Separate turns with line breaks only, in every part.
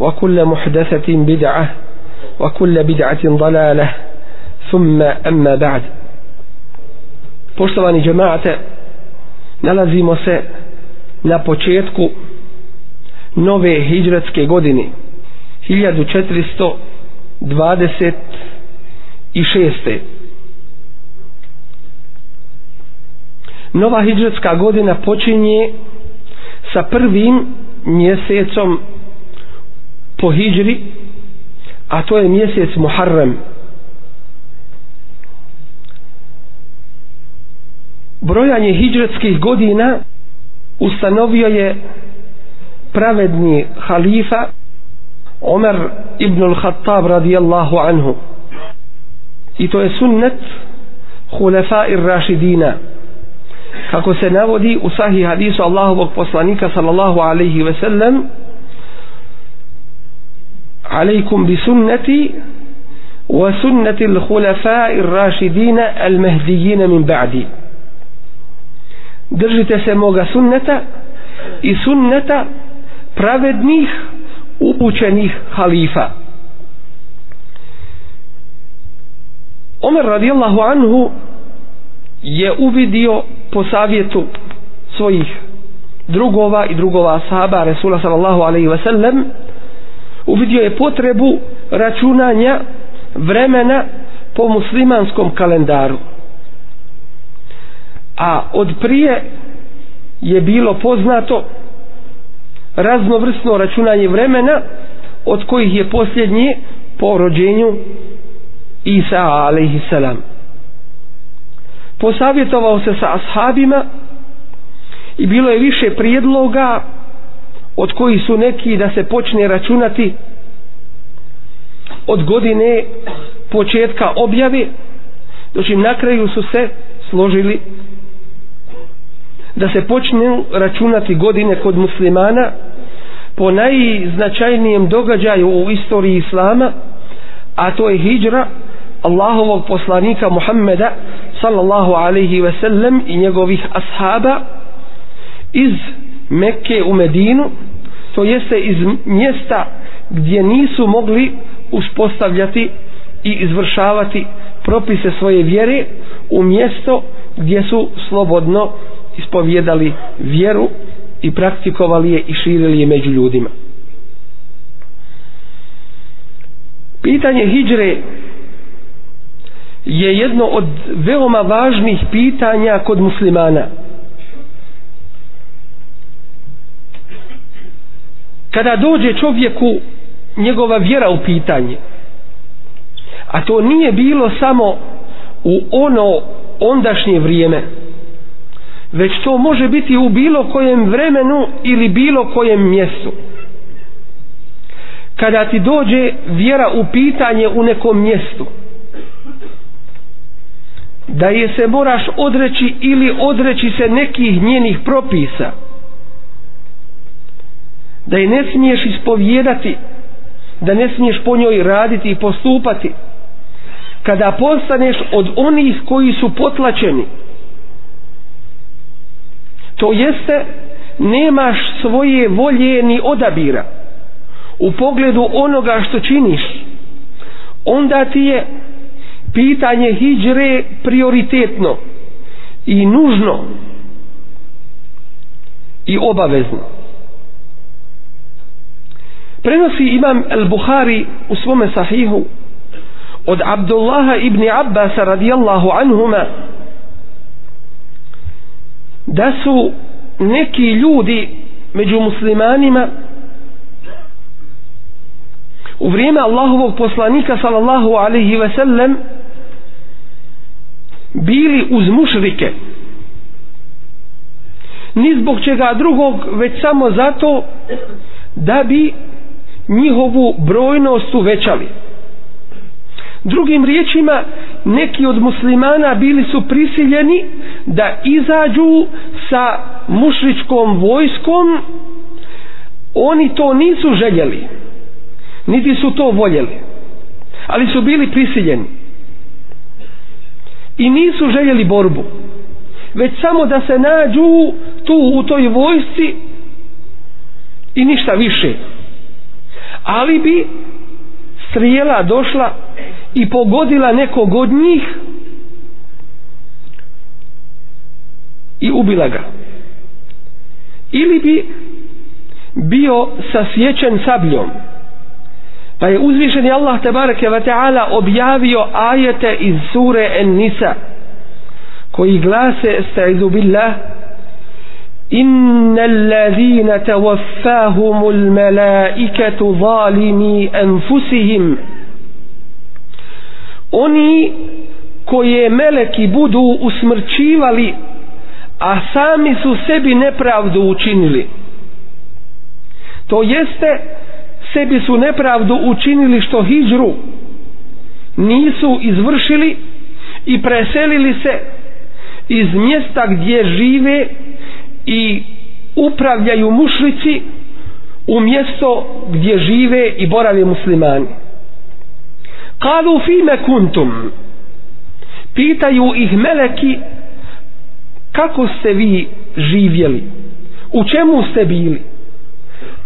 وكل محدثة بدعة وكل بدعة ضلالة ثم أما بعد Poštovani džemaate, nalazimo se na početku nove hijđratske godine 1426. Nova hijđratska godina počinje sa prvim mjesecom po hijđri, a to je mjesec Muharrem. Brojanje hijđretskih godina ustanovio je pravedni halifa Omer ibn al-Khattab radijallahu anhu. I to je sunnet hulefa ir rašidina. Kako se navodi u sahih hadisu Allahovog poslanika sallallahu alaihi ve sellem عليكم بسنتي وسنة الخلفاء الراشدين المهديين من بعدي držite se moga sunneta i sunneta pravednih upućenih halifa Omer radijallahu anhu je uvidio po savjetu svojih drugova i drugova sahaba Resula sallallahu alaihi wa sallam uvidio je potrebu računanja vremena po muslimanskom kalendaru. A od prije je bilo poznato raznovrsno računanje vremena od kojih je posljednje po rođenju Isa alaihissalam posavjetovao se sa ashabima i bilo je više prijedloga od koji su neki da se počne računati od godine početka objave doći na kraju su se složili da se počne računati godine kod muslimana po najznačajnijem događaju u istoriji islama a to je hijđra Allahovog poslanika Muhammeda sallallahu alaihi ve sellem i njegovih ashaba iz Mekke u Medinu to jeste iz mjesta gdje nisu mogli uspostavljati i izvršavati propise svoje vjere u mjesto gdje su slobodno ispovjedali vjeru i praktikovali je i širili je među ljudima. Pitanje hijđre je jedno od veoma važnih pitanja kod muslimana. Kada dođe čovjeku njegova vjera u pitanje, a to nije bilo samo u ono ondašnje vrijeme, već to može biti u bilo kojem vremenu ili bilo kojem mjestu. Kada ti dođe vjera u pitanje u nekom mjestu, da je se moraš odreći ili odreći se nekih njenih propisa, da je ne smiješ ispovjedati, da ne smiješ po njoj raditi i postupati, kada postaneš od onih koji su potlačeni, to jeste nemaš svoje volje ni odabira. U pogledu onoga što činiš onda ti je pitanje hijđre prioritetno i nužno i obavezno prenosi imam al-Bukhari u svome sahihu od Abdullaha ibn Abbas radijallahu anhuma da su neki ljudi među muslimanima u vrijeme Allahovog poslanika sallallahu alaihi ve sellem bili uz mušrike. Ni zbog čega drugog već samo zato da bi njihovu brojnost uvećali drugim riječima neki od muslimana bili su prisiljeni da izađu sa mušričkom vojskom. Oni to nisu željeli niti su to voljeli ali su bili prisiljeni. I nisu željeli borbu već samo da se nađu tu u toj vojsci i ništa više ali bi strijela došla i pogodila nekog od njih i ubila ga. Ili bi bio sasjećen sabljom. Pa je uzvišeni Allah tabareke wa ta'ala objavio ajete iz sure En-Nisa koji glase sta'izu billah إن الذين توفاهم الملائكة ظالمي أنفسهم oni koje meleki budu usmrćivali a sami su sebi nepravdu učinili to jeste sebi su nepravdu učinili što hijđru nisu izvršili i preselili se iz mjesta gdje žive i upravljaju mušlici u mjesto gdje žive i borave muslimani. Kalu fime kuntum. Pitaju ih meleki kako ste vi živjeli? U čemu ste bili?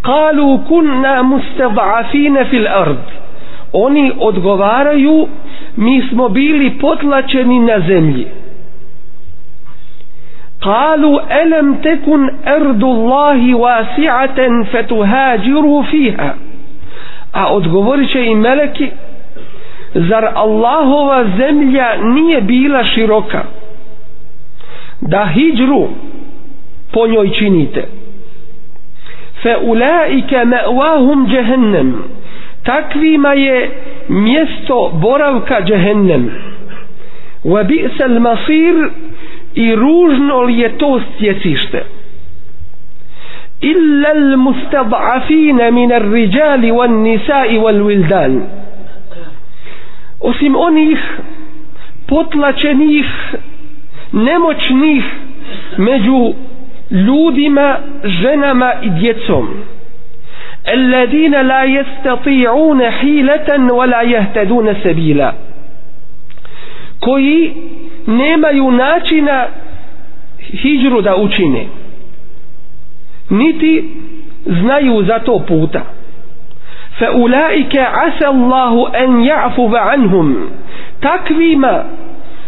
Kalu kunna mustadafine fil ard. Oni odgovaraju mi smo bili potlačeni na zemlji. قالوا ألم تكن أرض الله واسعة فتهاجروا فيها a odgovorit će i meleki zar Allahova zemlja nije bila široka da hijđru po njoj činite fe ulaike me'wahum jehennem takvima je mjesto boravka jehennem wa bi'sal masir i ružno li je to stjecište illa al mustad'afin min ar-rijal wan-nisa'i wal-wildan. Osim onih potlačenih nemoćnih među ljudima ženama i djecom. Alladina la yastati'un hilatan wala yahtaduna sabila. Koji nemaju načina hijđru da učine. Niti znaju za to puta. Fa ulaike asa Allahu an ya'fu anhum. Takvima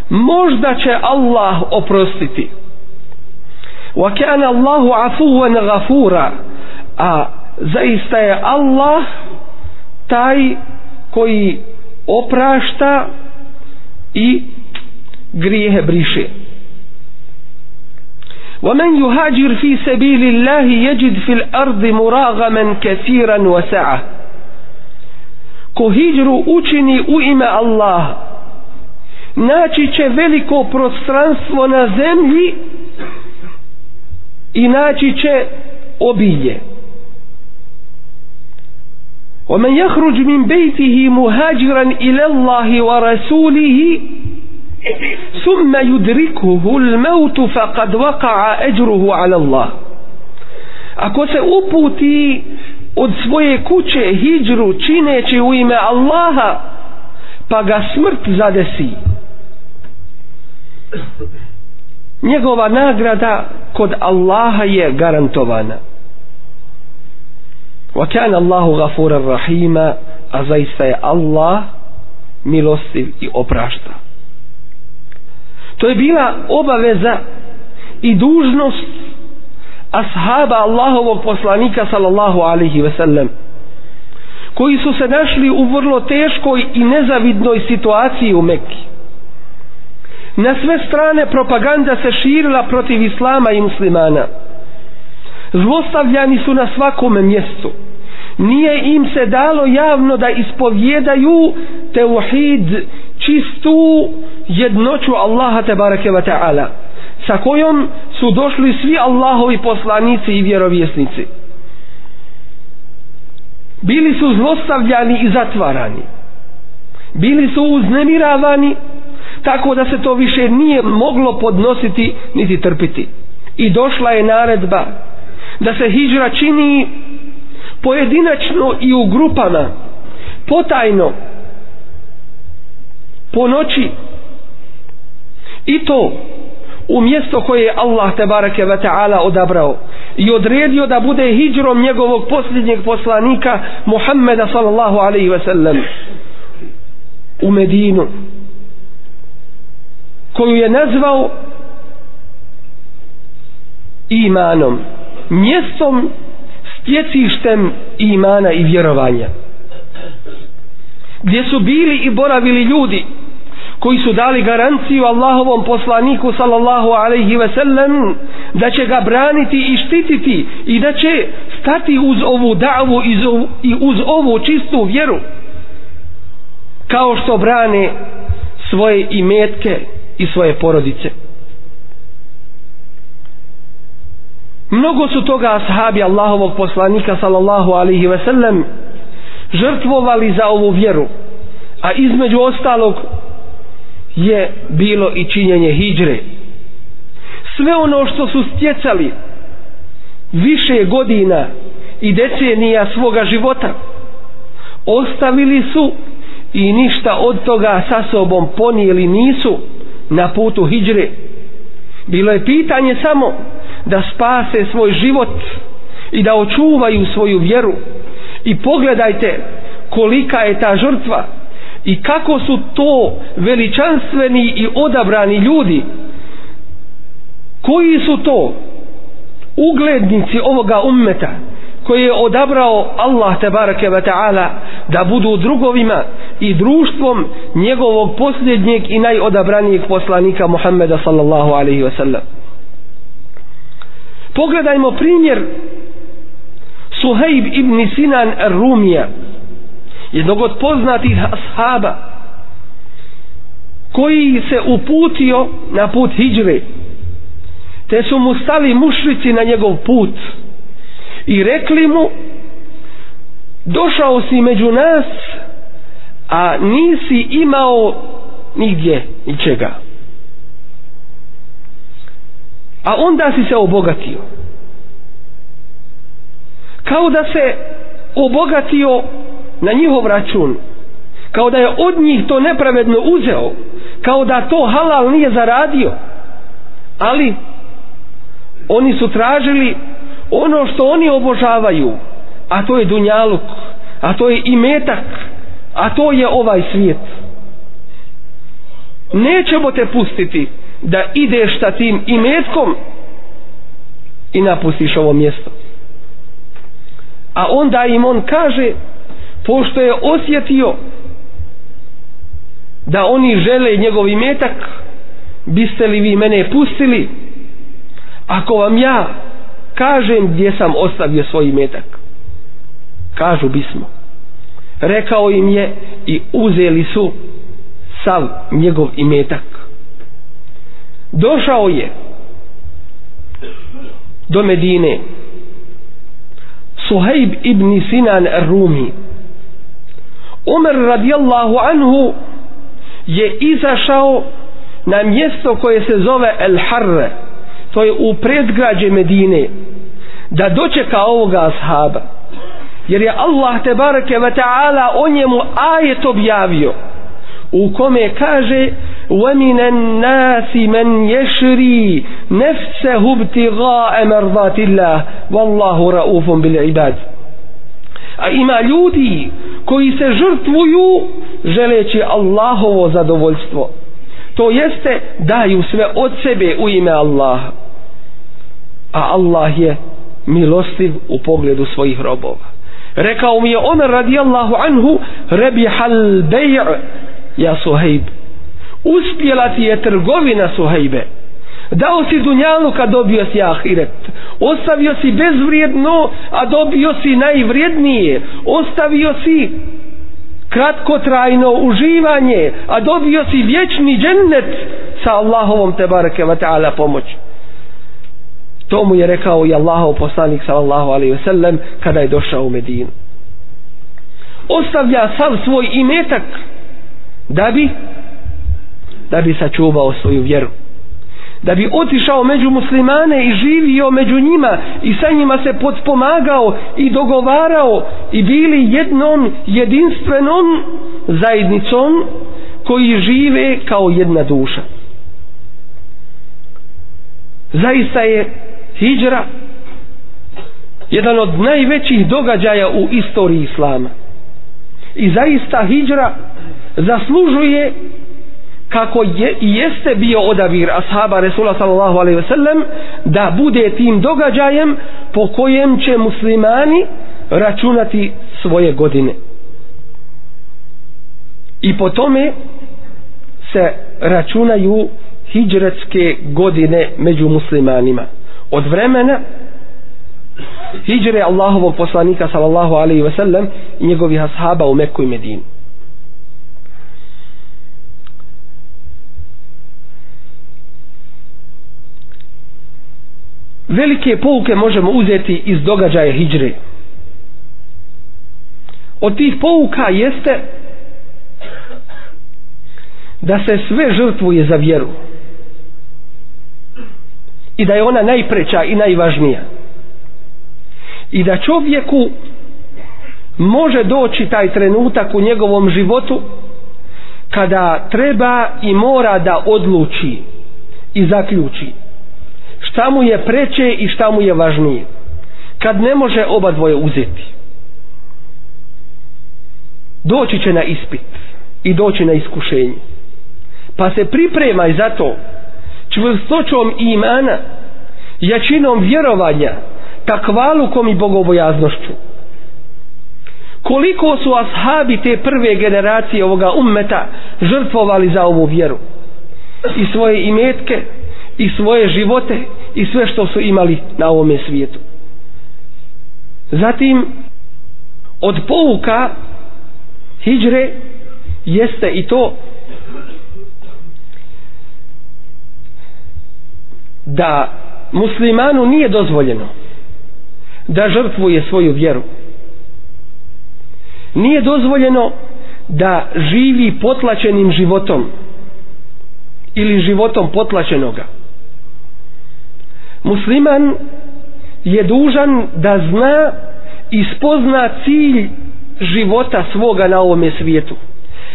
možda će Allah oprostiti. Wa kana Allahu afuwan ghafura. A zaista je Allah taj koji oprašta i grijehe briše ومن يهاجر في سبيل الله يجد في الأرض مراغما كثيرا وسعة ko hijđru učini u ime Allah naći će veliko prostranstvo na zemlji i naći će obilje ومن يخرج من بيته مهاجرا إلى الله ورسوله ثم يدركه الموت فقد وقع أجره على الله ako se uputi od svoje kuće hijđru čineći u ime Allaha pa ga smrt zadesi njegova nagrada kod Allaha je garantovana wa kana Allahu ghafuran rahima a zaista je Allah milostiv i oprašta to je bila obaveza i dužnost ashaba Allahovog poslanika sallallahu alaihi ve sellem koji su se našli u vrlo teškoj i nezavidnoj situaciji u Mekki. Na sve strane propaganda se širila protiv islama i muslimana. Zlostavljani su na svakome mjestu. Nije im se dalo javno da ispovjedaju teuhid čistu jednoću Allaha te bareke ve ta'ala sa kojom su došli svi Allahovi poslanici i vjerovjesnici. Bili su zlostavljani i zatvarani. Bili su uznemiravani tako da se to više nije moglo podnositi niti trpiti. I došla je naredba da se hijra čini pojedinačno i u grupama potajno po noći i to u mjesto koje je Allah te ve taala odabrao i odredio da bude hidžrom njegovog posljednjeg poslanika Muhameda sallallahu alejhi ve sellem u Medinu koju je nazvao imanom mjestom stjecištem imana i vjerovanja gdje su bili i boravili ljudi koji su dali garanciju Allahovom poslaniku sallallahu alaihi ve sellem da će ga braniti i štititi i da će stati uz ovu davu i uz ovu čistu vjeru kao što brane svoje imetke i svoje porodice. Mnogo su toga ashabi Allahovog poslanika sallallahu alaihi ve sellem žrtvovali za ovu vjeru a između ostalog je bilo i činjenje hijđre. Sve ono što su stjecali više godina i decenija svoga života ostavili su i ništa od toga sa sobom ponijeli nisu na putu hijđre. Bilo je pitanje samo da spase svoj život i da očuvaju svoju vjeru. I pogledajte kolika je ta žrtva i kako su to veličanstveni i odabrani ljudi? Koji su to uglednici ovoga ummeta koji je odabrao Allah tebareke ve ta'ala da budu drugovima i društvom njegovog posljednjeg i najodabranijeg poslanika Muhameda sallallahu alejhi ve sellem pogledajmo primjer Suhejb ibn Sinan Rumija jednog od poznatih ashaba koji se uputio na put hijđre te su mu stali mušrici na njegov put i rekli mu došao si među nas a nisi imao nigdje ničega. A onda si se obogatio. Kao da se obogatio na njihov račun. Kao da je od njih to nepravedno uzeo. Kao da to halal nije zaradio. Ali oni su tražili ono što oni obožavaju a to je dunjaluk a to je imetak a to je ovaj svijet. Nećemo te pustiti da ideš sa tim imetkom i napustiš ovo mjesto. A onda im on kaže pošto je osjetio da oni žele njegov imetak biste li vi mene pustili? Ako vam ja kažem gdje sam ostavio svoj imetak kažu bismo. Rekao im je i uzeli su sav njegov imetak. Došao je do Medine. Suhejb ibn Sinan Rumi Umar radijallahu anhu je izašao na mjesto koje se zove El Harre to je u predgrađe Medine da dočeka ovoga ashaba jer je Allah te barake wa ta'ala o njemu ajet objavio u kome kaže وَمِنَ النَّاسِ مَنْ يَشْرِي نَفْسَهُ ابْتِغَاءَ مَرْضَاتِ اللَّهِ وَاللَّهُ رَؤُوفٌ بِالْعِبَادِ a ima ljudi koji se žrtvuju želeći Allahovo zadovoljstvo. To jeste daju sve od sebe u ime Allaha. A Allah je milostiv u pogledu svojih robova. Rekao mi je Omer radijallahu anhu rebihal bej' ja Suhejb. Uspjela ti je trgovina Suhejbe dao si dunjalu kad dobio si ahiret. Ostavio si bezvrijedno a dobio si najvrijednije. Ostavio si kratkotrajno uživanje a dobio si vječni džennet sa Allahovom te bareke wa ta'ala pomoć to mu je rekao i Allahov poslanik sallallahu alaihi ve sellem kada je došao u Medinu. Ostavlja sav svoj imetak da bi da bi sačuvao svoju vjeru da bi otišao među muslimane i živio među njima i sa njima se podpomagao i dogovarao i bili jednom jedinstvenom zajednicom koji žive kao jedna duša. Zaista je hijđra jedan od najvećih događaja u istoriji islama. I zaista hijđra zaslužuje kako je i jeste bio odabir ashaba Resula sallallahu alaihi wasallam da bude tim događajem po kojem će muslimani računati svoje godine. I po tome se računaju hijđretske godine među muslimanima. Od vremena hijđre Allahovog poslanika sallallahu alaihi wasallam i njegovih ashaba u Meku i Medinu velike pouke možemo uzeti iz događaja hijđre od tih pouka jeste da se sve žrtvuje za vjeru. I da je ona najpreća i najvažnija. I da čovjeku može doći taj trenutak u njegovom životu kada treba i mora da odluči i zaključi šta mu je preće i šta mu je važnije. Kad ne može oba dvoje uzeti doći će na ispit i doći na iskušenje. Pa se pripremaj za to čvrstoćom imana jačinom vjerovanja takvalukom i bogobojaznošću. Koliko su ashabi te prve generacije ovoga ummeta žrtvovali za ovu vjeru? I svoje imetke i svoje živote i sve što su imali na ovome svijetu. Zatim od pouka hijđre jeste i to da muslimanu nije dozvoljeno da žrtvuje svoju vjeru. Nije dozvoljeno da živi potlačenim životom ili životom potlačenoga musliman je dužan da zna i spozna cilj života svoga na ovome svijetu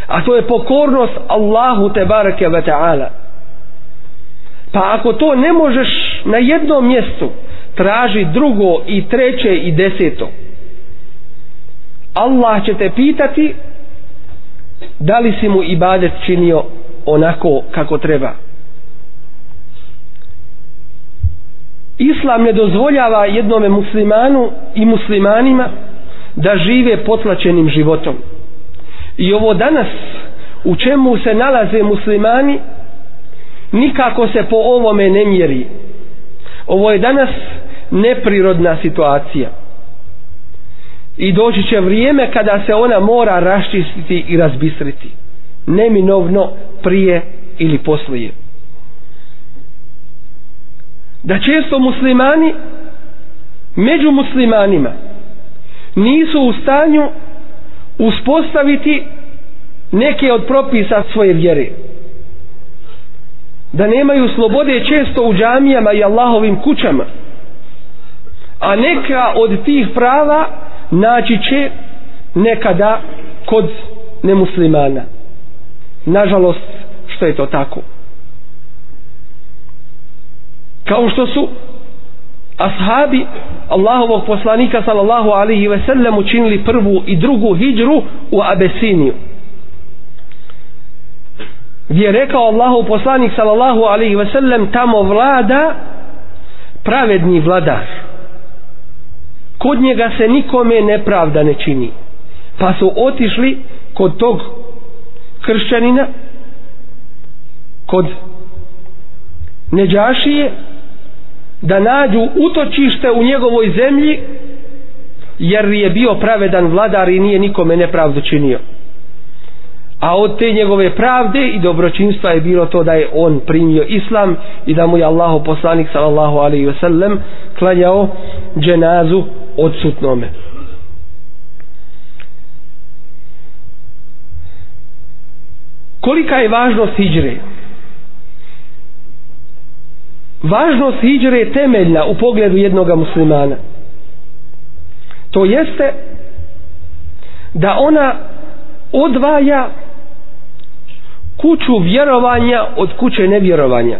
a to je pokornost Allahu te barake ve ta'ala. Pa ako to ne možeš na jednom mjestu traži drugo i treće i deseto. Allah će te pitati da li si mu ibadet činio onako kako treba. Islam ne dozvoljava jednome muslimanu i muslimanima da žive potlačenim životom. I ovo danas u čemu se nalaze muslimani nikako se po ovome ne mjeri. Ovo je danas neprirodna situacija. I doći će vrijeme kada se ona mora raščistiti i razbistriti. Neminovno prije ili poslije da često muslimani među muslimanima nisu u stanju uspostaviti neke od propisa svoje vjere. Da nemaju slobode često u džamijama i Allahovim kućama. A neka od tih prava naći će nekada kod nemuslimana. Nažalost što je to tako? Kao što su ashabi Allahovog poslanika sallallahu alaihi ve sellem učinili prvu i drugu hijđru u Abesiniju. Gdje je rekao Allahov poslanik sallallahu alaihi ve sellem tamo vlada pravedni vladar. Kod njega se nikome nepravda ne čini. Pa su otišli kod tog kršćanina kod Neđašije da nađu utočište u njegovoj zemlji jer je bio pravedan vladar i nije nikome nepravdu činio. A od te njegove pravde i dobročinstva je bilo to da je on primio islam i da mu je Allahu poslanik sallallahu alaihi ve sellem klanjao dženazu odsutnome. Kolika je važnost hijđre važnost hijđre je temeljna u pogledu jednog muslimana. To jeste da ona odvaja kuću vjerovanja od kuće nevjerovanja.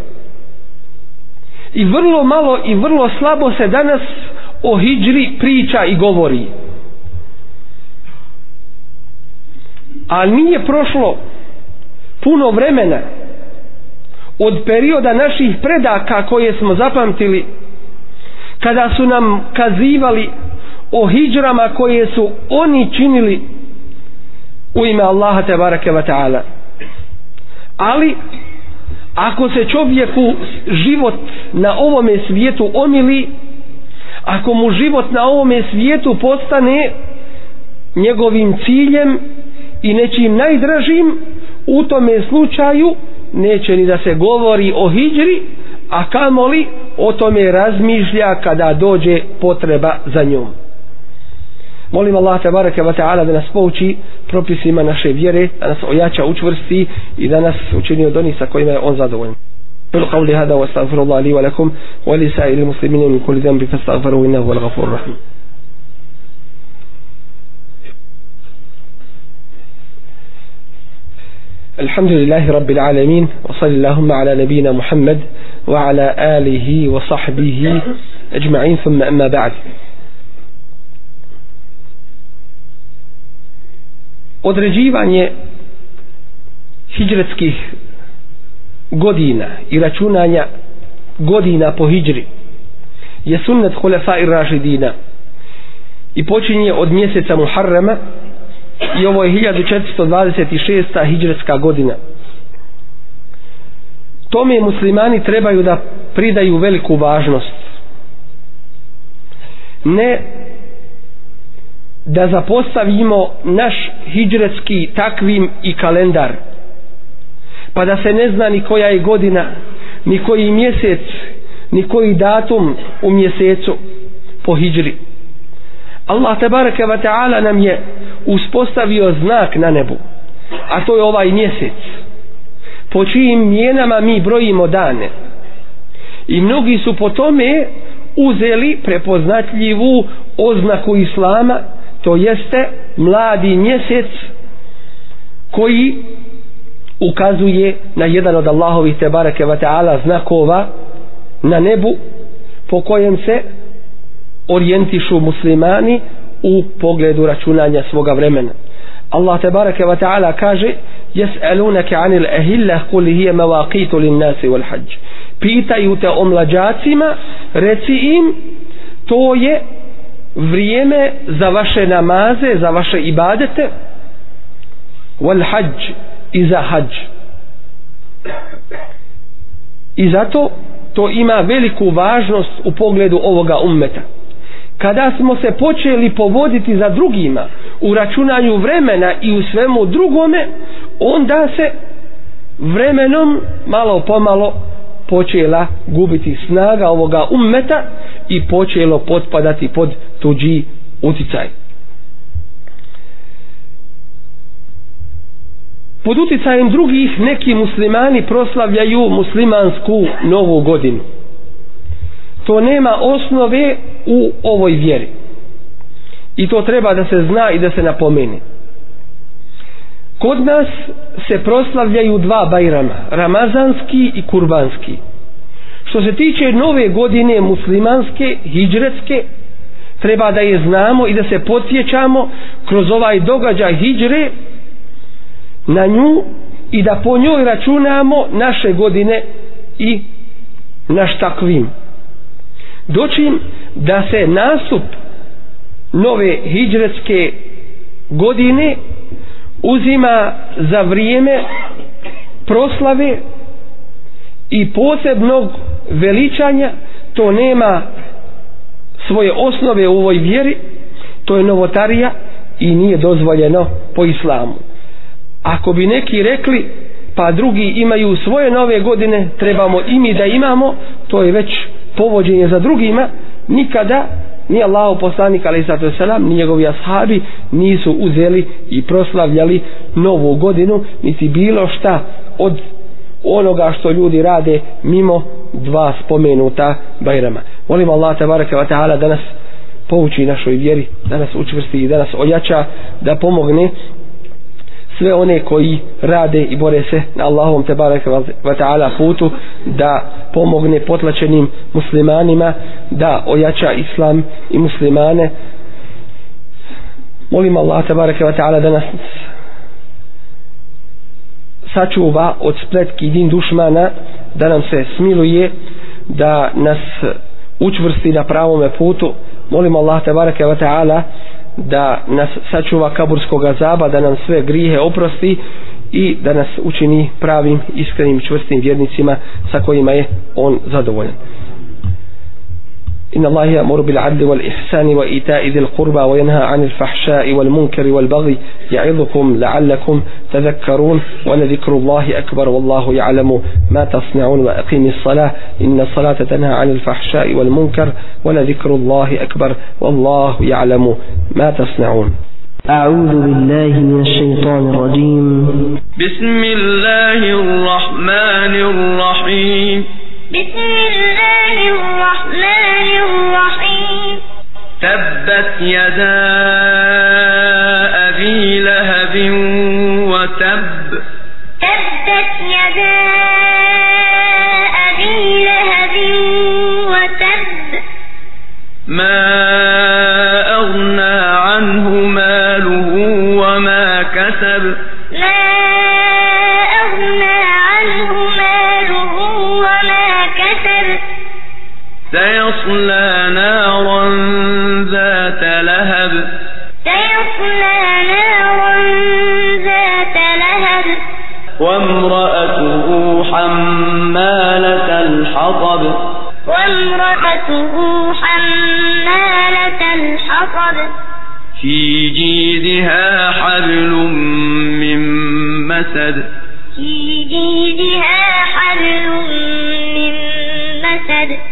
I vrlo malo i vrlo slabo se danas o hijđri priča i govori. A nije prošlo puno vremena od perioda naših predaka koje smo zapamtili kada su nam kazivali o hijđrama koje su oni činili u ime Allaha te barake wa ta'ala. Ali ako se čovjeku život na ovome svijetu omili ako mu život na ovome svijetu postane njegovim ciljem i nečim najdražim u tome slučaju neće ni da se govori o hijđri a kamoli o tome razmišlja kada dođe potreba za njom molim Allah te barake wa ta'ala da nas pouči propisima naše vjere da nas ojača učvrsti i da nas učini od onih sa kojima je on zadovoljan قل قولي هذا واستغفر الله لي ولكم ولسائر المسلمين من كل ذنب فاستغفروه انه هو الغفور الرحيم الحمد لله رب العالمين وصلى اللهم على نبينا محمد وعلى آله وصحبه أجمعين ثم أما بعد određivanje hijđretskih godina i računanja godina po hijđri je sunnet hulefa i ražidina i počinje od mjeseca Muharrama i ovo je 1426. hijđretska godina. Tome muslimani trebaju da pridaju veliku važnost. Ne da zapostavimo naš hijđretski takvim i kalendar. Pa da se ne zna ni koja je godina ni koji mjesec ni koji datum u mjesecu po hijđri Allah tabaraka wa ta'ala nam je uspostavio znak na nebu a to je ovaj mjesec. Po čijim mjenama mi brojimo dane. I mnogi su po tome uzeli prepoznatljivu oznaku islama to jeste mladi mjesec koji ukazuje na jedan od Allahovih tebareke wa ta'ala znakova na nebu po kojem se orijentišu muslimani u pogledu računanja svoga vremena. Allah tebareke ve ta'ala kaže jes'alunaka anil ahilla qul hiya mawaqitu lin nasi wal hajj. Pitaju te o mlađacima reci im to je vrijeme za vaše namaze, za vaše ibadete wal hajj i za hajj. I zato to ima veliku važnost u pogledu ovoga ummeta kada smo se počeli povoditi za drugima u računanju vremena i u svemu drugome onda se vremenom malo pomalo počela gubiti snaga ovoga ummeta i počelo potpadati pod tuđi uticaj. Pod uticajem drugih neki muslimani proslavljaju muslimansku novu godinu. To nema osnove u ovoj vjeri. I to treba da se zna i da se napomeni. Kod nas se proslavljaju dva bajrama, ramazanski i kurbanski. Što se tiče nove godine muslimanske, hijđretske, treba da je znamo i da se podsjećamo kroz ovaj događaj hijđre na nju i da po njoj računamo naše godine i naš takvim. Doćim da se nastup nove hijđretske godine uzima za vrijeme proslave i posebnog veličanja. To nema svoje osnove u ovoj vjeri to je novotarija i nije dozvoljeno po islamu. Ako bi neki rekli pa drugi imaju svoje nove godine trebamo i mi da imamo to je već povođenje za drugima nikada ni Allah poslanik ali sato selam ni njegovi ashabi nisu uzeli i proslavljali novu godinu niti bilo šta od onoga što ljudi rade mimo dva spomenuta bajrama. Molim Allah tabaraka wa ta'ala da nas pouči našoj vjeri da nas učvrsti i da nas ojača da pomogne sve one koji rade i bore se na Allahovom te barek wa ta'ala putu da pomogne potlačenim muslimanima da ojača islam i muslimane. Molim Allah te barek wa ta'ala da nas sačuva od spletki din dušmana da nam se smiluje da nas učvrsti na pravome putu. Molim Allah te barek wa ta'ala da nas sačuva kaburskog azaba, da nam sve grijehe oprosti i da nas učini pravim, iskrenim, čvrstim vjernicima sa kojima je on zadovoljan. إن الله يأمر بالعدل والإحسان وإيتاء ذي القربى وينهى عن الفحشاء والمنكر والبغي يعظكم لعلكم تذكرون ولذكر الله أكبر والله يعلم ما تصنعون وأقيم الصلاة إن الصلاة تنهى عن الفحشاء والمنكر ولذكر الله أكبر والله يعلم ما تصنعون.
أعوذ بالله من الشيطان الرجيم.
بسم الله الرحمن الرحيم.
بسم الله الرحمن الرحيم
تبت يدا أبي لهب وتب
تبت يدا أبي لهب وتب
ما أغنى عنه ماله وما كسب سيصلى نارا ذات لهب.
سيصلى نارا ذات لهب.
وامرأته حمالة الحطب.
وامرأته حمالة الحطب.
في جيدها حبل من مسد.
في جيدها حبل من مسد.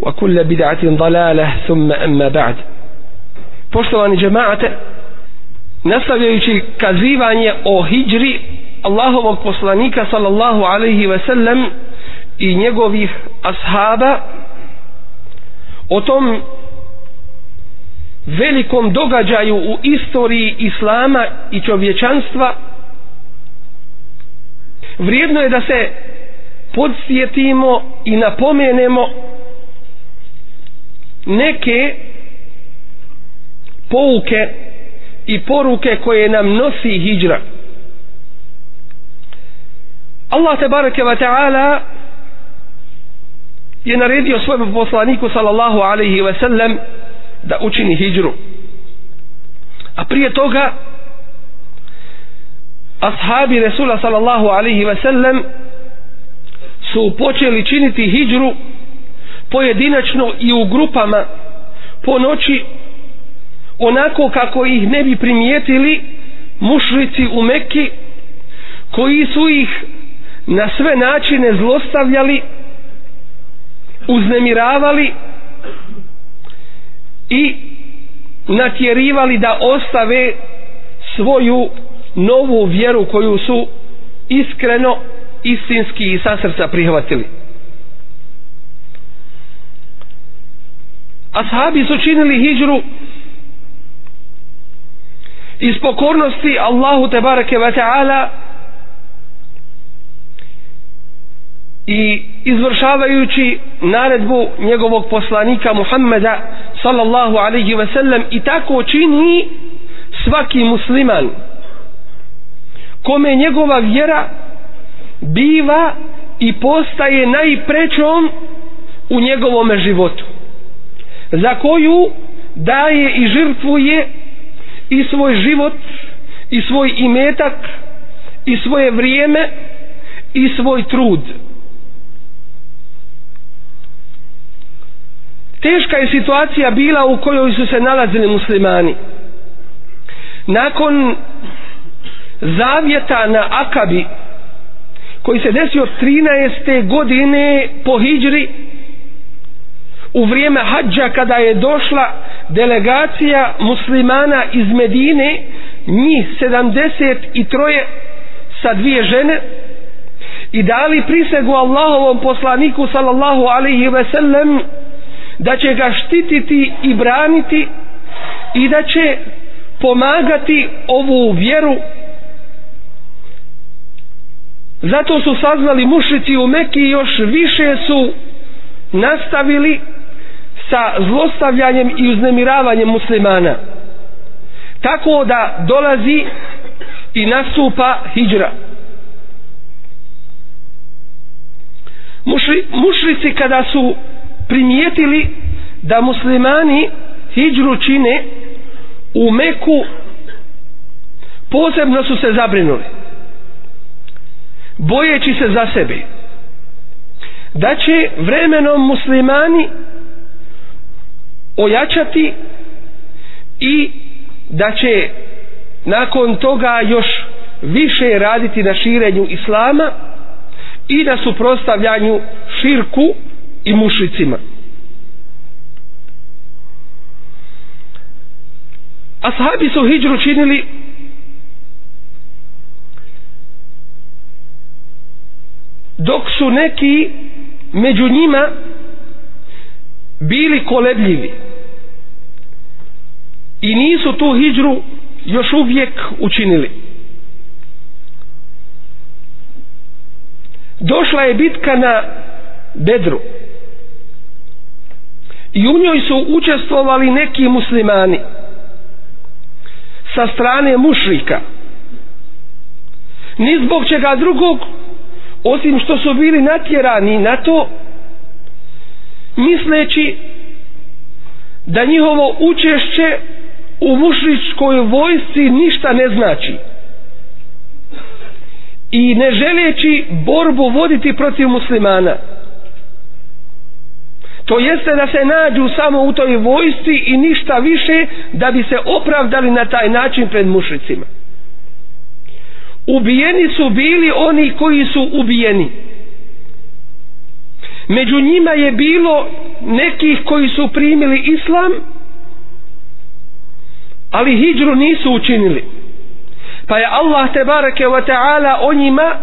وكل بدعة ضلالة ثم أما بعد poštovani džemaate nastavljajući kazivanje o hijri Allahovog poslanika sallallahu alaihi ve sellem i njegovih ashaba o tom velikom događaju u istoriji islama i čovječanstva vrijedno je da se podsjetimo i napomenemo neke pouke i poruke koje nam nosi hijra. Allah te bareke ve ta'ala je naredio svom poslaniku sallallahu alejhi ve sellem da učini hijru. A prije toga ashabi Resula sallallahu alaihi ve sellem su počeli činiti hijđru pojedinačno i u grupama po noći onako kako ih ne bi primijetili mušrici u Mekki koji su ih na sve načine zlostavljali uznemiravali i natjerivali da ostave svoju novu vjeru koju su iskreno istinski i sa srca prihvatili. Ashabi su činili hijđru iz pokornosti Allahu te barake wa ta'ala i izvršavajući naredbu njegovog poslanika Muhammeda sallallahu alaihi ve sellem i tako čini svaki musliman kome njegova vjera biva i postaje najprečom u njegovome životu za koju daje i žrtvuje i svoj život i svoj imetak i svoje vrijeme i svoj trud teška je situacija bila u kojoj su se nalazili muslimani nakon zavjeta na Akabi koji se desio 13. godine po Hidžri u vrijeme hađa kada je došla delegacija muslimana iz Medine njih 73 sa dvije žene i dali prisegu Allahovom poslaniku sallallahu alaihi ve sellem da će ga štititi i braniti i da će pomagati ovu vjeru. Zato su saznali mušici u Mekiji još više su nastavili sa zlostavljanjem i uznemiravanjem muslimana. Tako da dolazi i nastupa hijra. Mušri, mušrici kada su primijetili da muslimani hijđru čine u Meku posebno su se zabrinuli bojeći se za sebe da će vremenom muslimani ojačati i da će nakon toga još više raditi na širenju islama i na suprostavljanju širku i mušicima. Ashabi su hijđru činili dok su neki među njima bili kolebljivi i nisu tu hijđru još uvijek učinili. Došla je bitka na Bedru. I u njoj su učestvovali neki muslimani. Sa strane mušrika. Ni zbog čega drugog osim što su bili natjerani na to misleći da njihovo učešće u mušričkoj vojsci ništa ne znači. I ne želeći borbu voditi protiv muslimana. To jeste da se nađu samo u toj vojsci i ništa više da bi se opravdali na taj način pred mušricima ubijeni su bili oni koji su ubijeni. Među njima je bilo nekih koji su primili islam ali hijđru nisu učinili. Pa je Allah te barake wa ta'ala o njima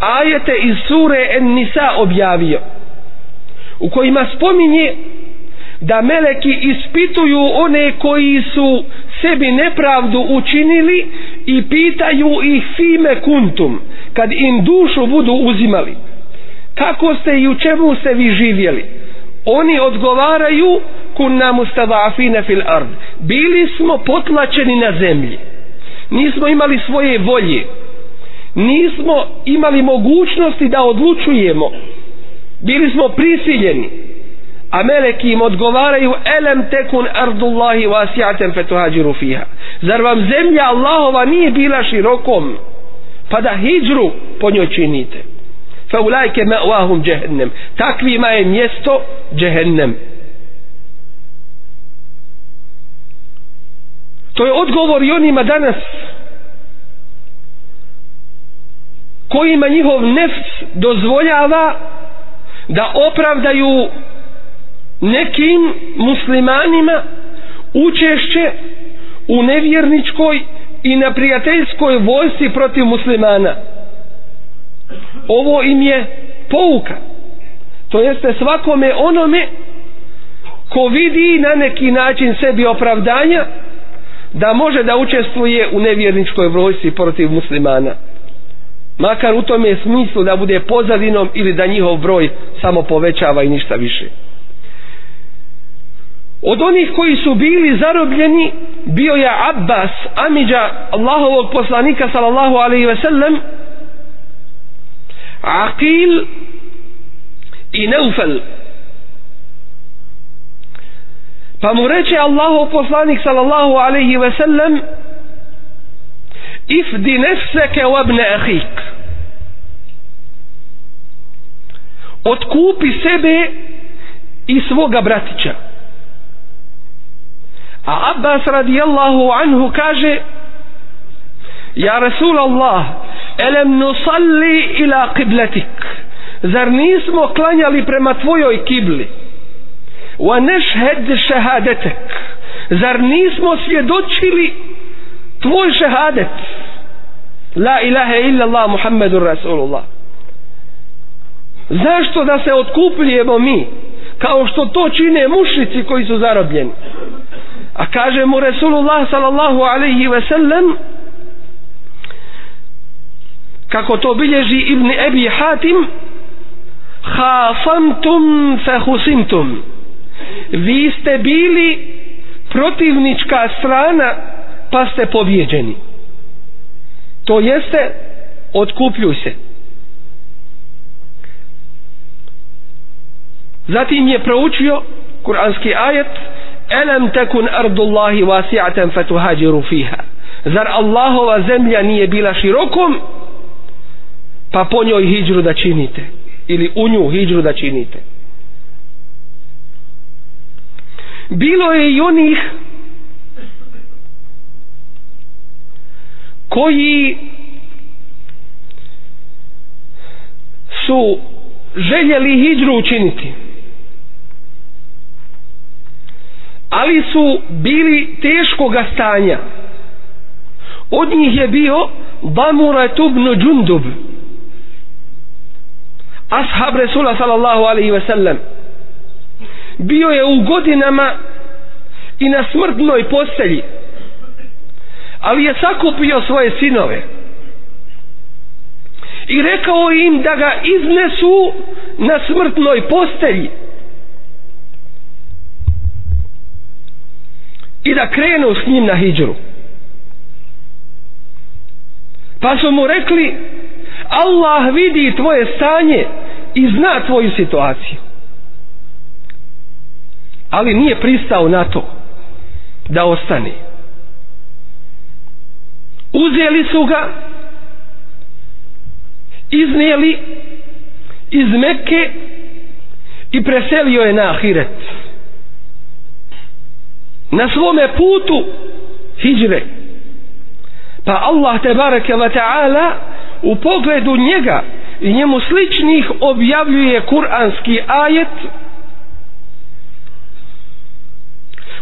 ajete iz sure En Nisa objavio u kojima spominje da meleki ispituju one koji su sebi nepravdu učinili i pitaju ih fime kuntum kad im dušu budu uzimali. Kako ste i u čemu ste vi živjeli? Oni odgovaraju kunna mustadafina fil ard. Bili smo potlačeni na zemlji. Nismo imali svoje volje. Nismo imali mogućnosti da odlučujemo. Bili smo prisiljeni. A meleki im odgovaraju elem tekun ardullahi wasi'atan fatuhajiru fiha. Zar vam zemlja Allahova nije bila širokom? Pa da hijđru po njoj činite. Fa ulajke ma'wahum jahannam. Takvima je mjesto jahannam. To je odgovor i onima danas kojima njihov nefs dozvoljava da opravdaju nekim muslimanima učešće u nevjerničkoj i na prijateljskoj vojsci protiv muslimana. Ovo im je pouka. To jeste svakome onome ko vidi na neki način sebi opravdanja da može da učestvuje u nevjerničkoj vojsci protiv muslimana. Makar u tome smislu da bude pozadinom ili da njihov broj samo povećava i ništa više. Od onih koji su bili zarobljeni bio je Abbas, Amidža Allahovog poslanika sallallahu alaihi ve sellem Aqil i Neufel pa mu reče Allahov poslanik sallallahu alaihi ve sellem ifdi nefseke u abne ahik otkupi sebe i svoga bratića. A Abbas radijallahu anhu kaže Ja Rasul Allah elem nusalli ila qiblatik. Zar nismo klanjali prema tvojoj kibli? Wa nashhad shahadatak zar nismo svjedočili tvoj šehadet? La ilaha illa Allah Muhammedur Rasulullah. Zašto da se otkupljujemo mi kao što to čine mušnici koji su zarobljeni? A kaže mu Resulullah sallallahu alaihi ve sellem kako to bilježi Ibn Ebi Hatim hasamtum fehusimtum vi ste bili protivnička strana pa ste pobjeđeni. To jeste otkupljuj se. Zatim je proučio kuranski ajet elem tekun ardullahi wasi'atan fatuhajiru fiha. Zar Allahova zemlja nije bila širokom pa po njoj hijđru da činite? Ili u nju hijđru da činite? Bilo je i onih koji su željeli hijđru učiniti ali su bili teškoga stanja. Od njih je bio Bamura ibn džundub ashab Resula sallallahu alaihi ve sellem bio je u godinama i na smrtnoj postelji ali je sakupio svoje sinove. I rekao im da ga iznesu na smrtnoj postelji. I da krenu s njim na hijđru. Pa su mu rekli Allah vidi tvoje stanje i zna tvoju situaciju ali nije pristao na to da ostane. Uzeli su ga iznijeli iz Mekke i preselio je na Ahiret. Na svome putu hijre. Pa Allah te bareke wa ta'ala u pogledu njega i njemu sličnih objavljuje kuranski ajet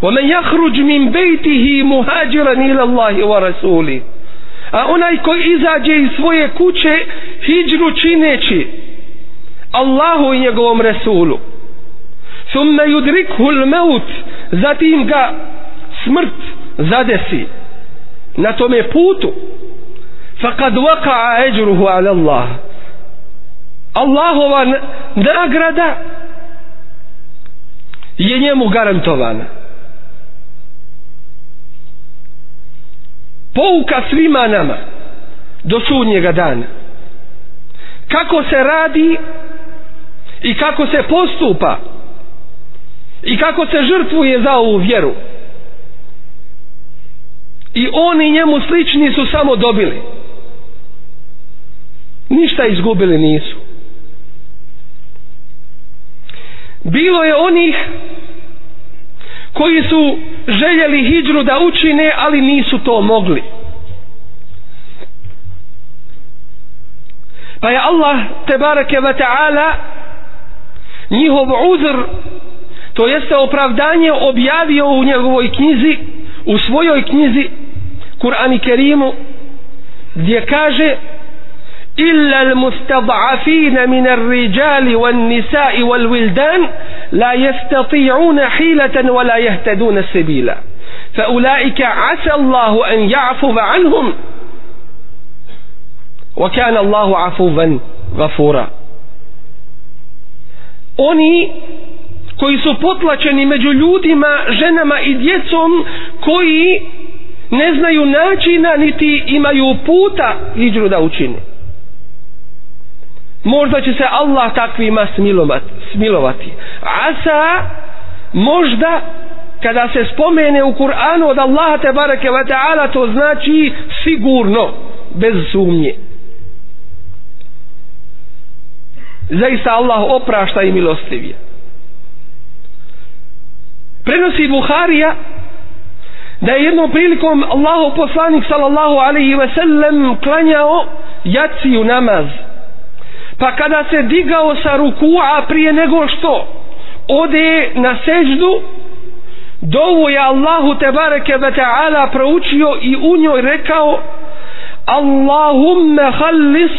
ومن يخرج من بيته مهاجرا الى الله ورسوله a onaj koji izađe iz svoje kuće hijđru čineći Allahu i njegovom Resulu thumme yudrikhu l-maut zatim ga smrt zadesi na tome putu faqad waqa'a ajruhu ala Allah Allahova nagrada je njemu garantovana Pouka svima nama do sudnjega dana. Kako se radi i kako se postupa i kako se žrtvuje za ovu vjeru. I oni njemu slični su samo dobili. Ništa izgubili nisu. Bilo je onih koji su željeli hijđru da učine, ali nisu to mogli. Pa je Allah, tebareke ve ta'ala, njihov uzr, to jeste opravdanje objavio u njegovoj knjizi, u svojoj knjizi, Kur'an i Kerimu, gdje kaže إلا المستضعفين من الرجال والنساء والولدان لا يستطيعون حيلة ولا يهتدون سبيلا. فأولئك عسى الله أن يعفو عنهم. وكان الله عفوا غفورا. Oni koji su potlačeni među ljudima, ženama i djecom koji ne znaju načina niti imaju puta iđu da učine. Možda će se Allah takvima smilovati. Asa možda kada se spomene u Kur'anu od Allaha te bareke ve taala to znači sigurno bez sumnje. Zaista Allah oprašta i milostivije. Prenosi Buharija da je jednom prilikom Allahu poslanik sallallahu alaihi ve sellem klanjao jaciju namaz pa kada se digao sa rukua prije nego što ode na seždu dovu je Allahu te bareke ve ta'ala proučio i u njoj rekao Allahumme hallis